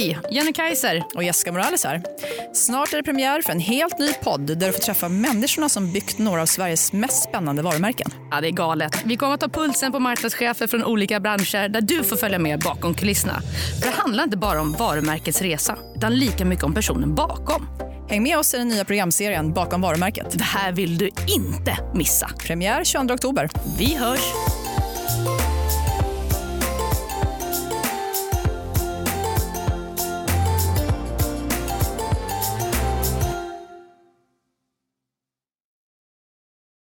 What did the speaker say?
Hej, Jenny Kaiser. Och Jessica Morales här. Snart är det premiär för en helt ny podd där du får träffa människorna som byggt några av Sveriges mest spännande varumärken. Ja, det är galet. Vi kommer att ta pulsen på marknadschefer från olika branscher där du får följa med bakom kulisserna. För det handlar inte bara om varumärkets resa, utan lika mycket om personen bakom. Häng med oss i den nya programserien Bakom varumärket. Det här vill du inte missa. Premiär 22 oktober. Vi hörs!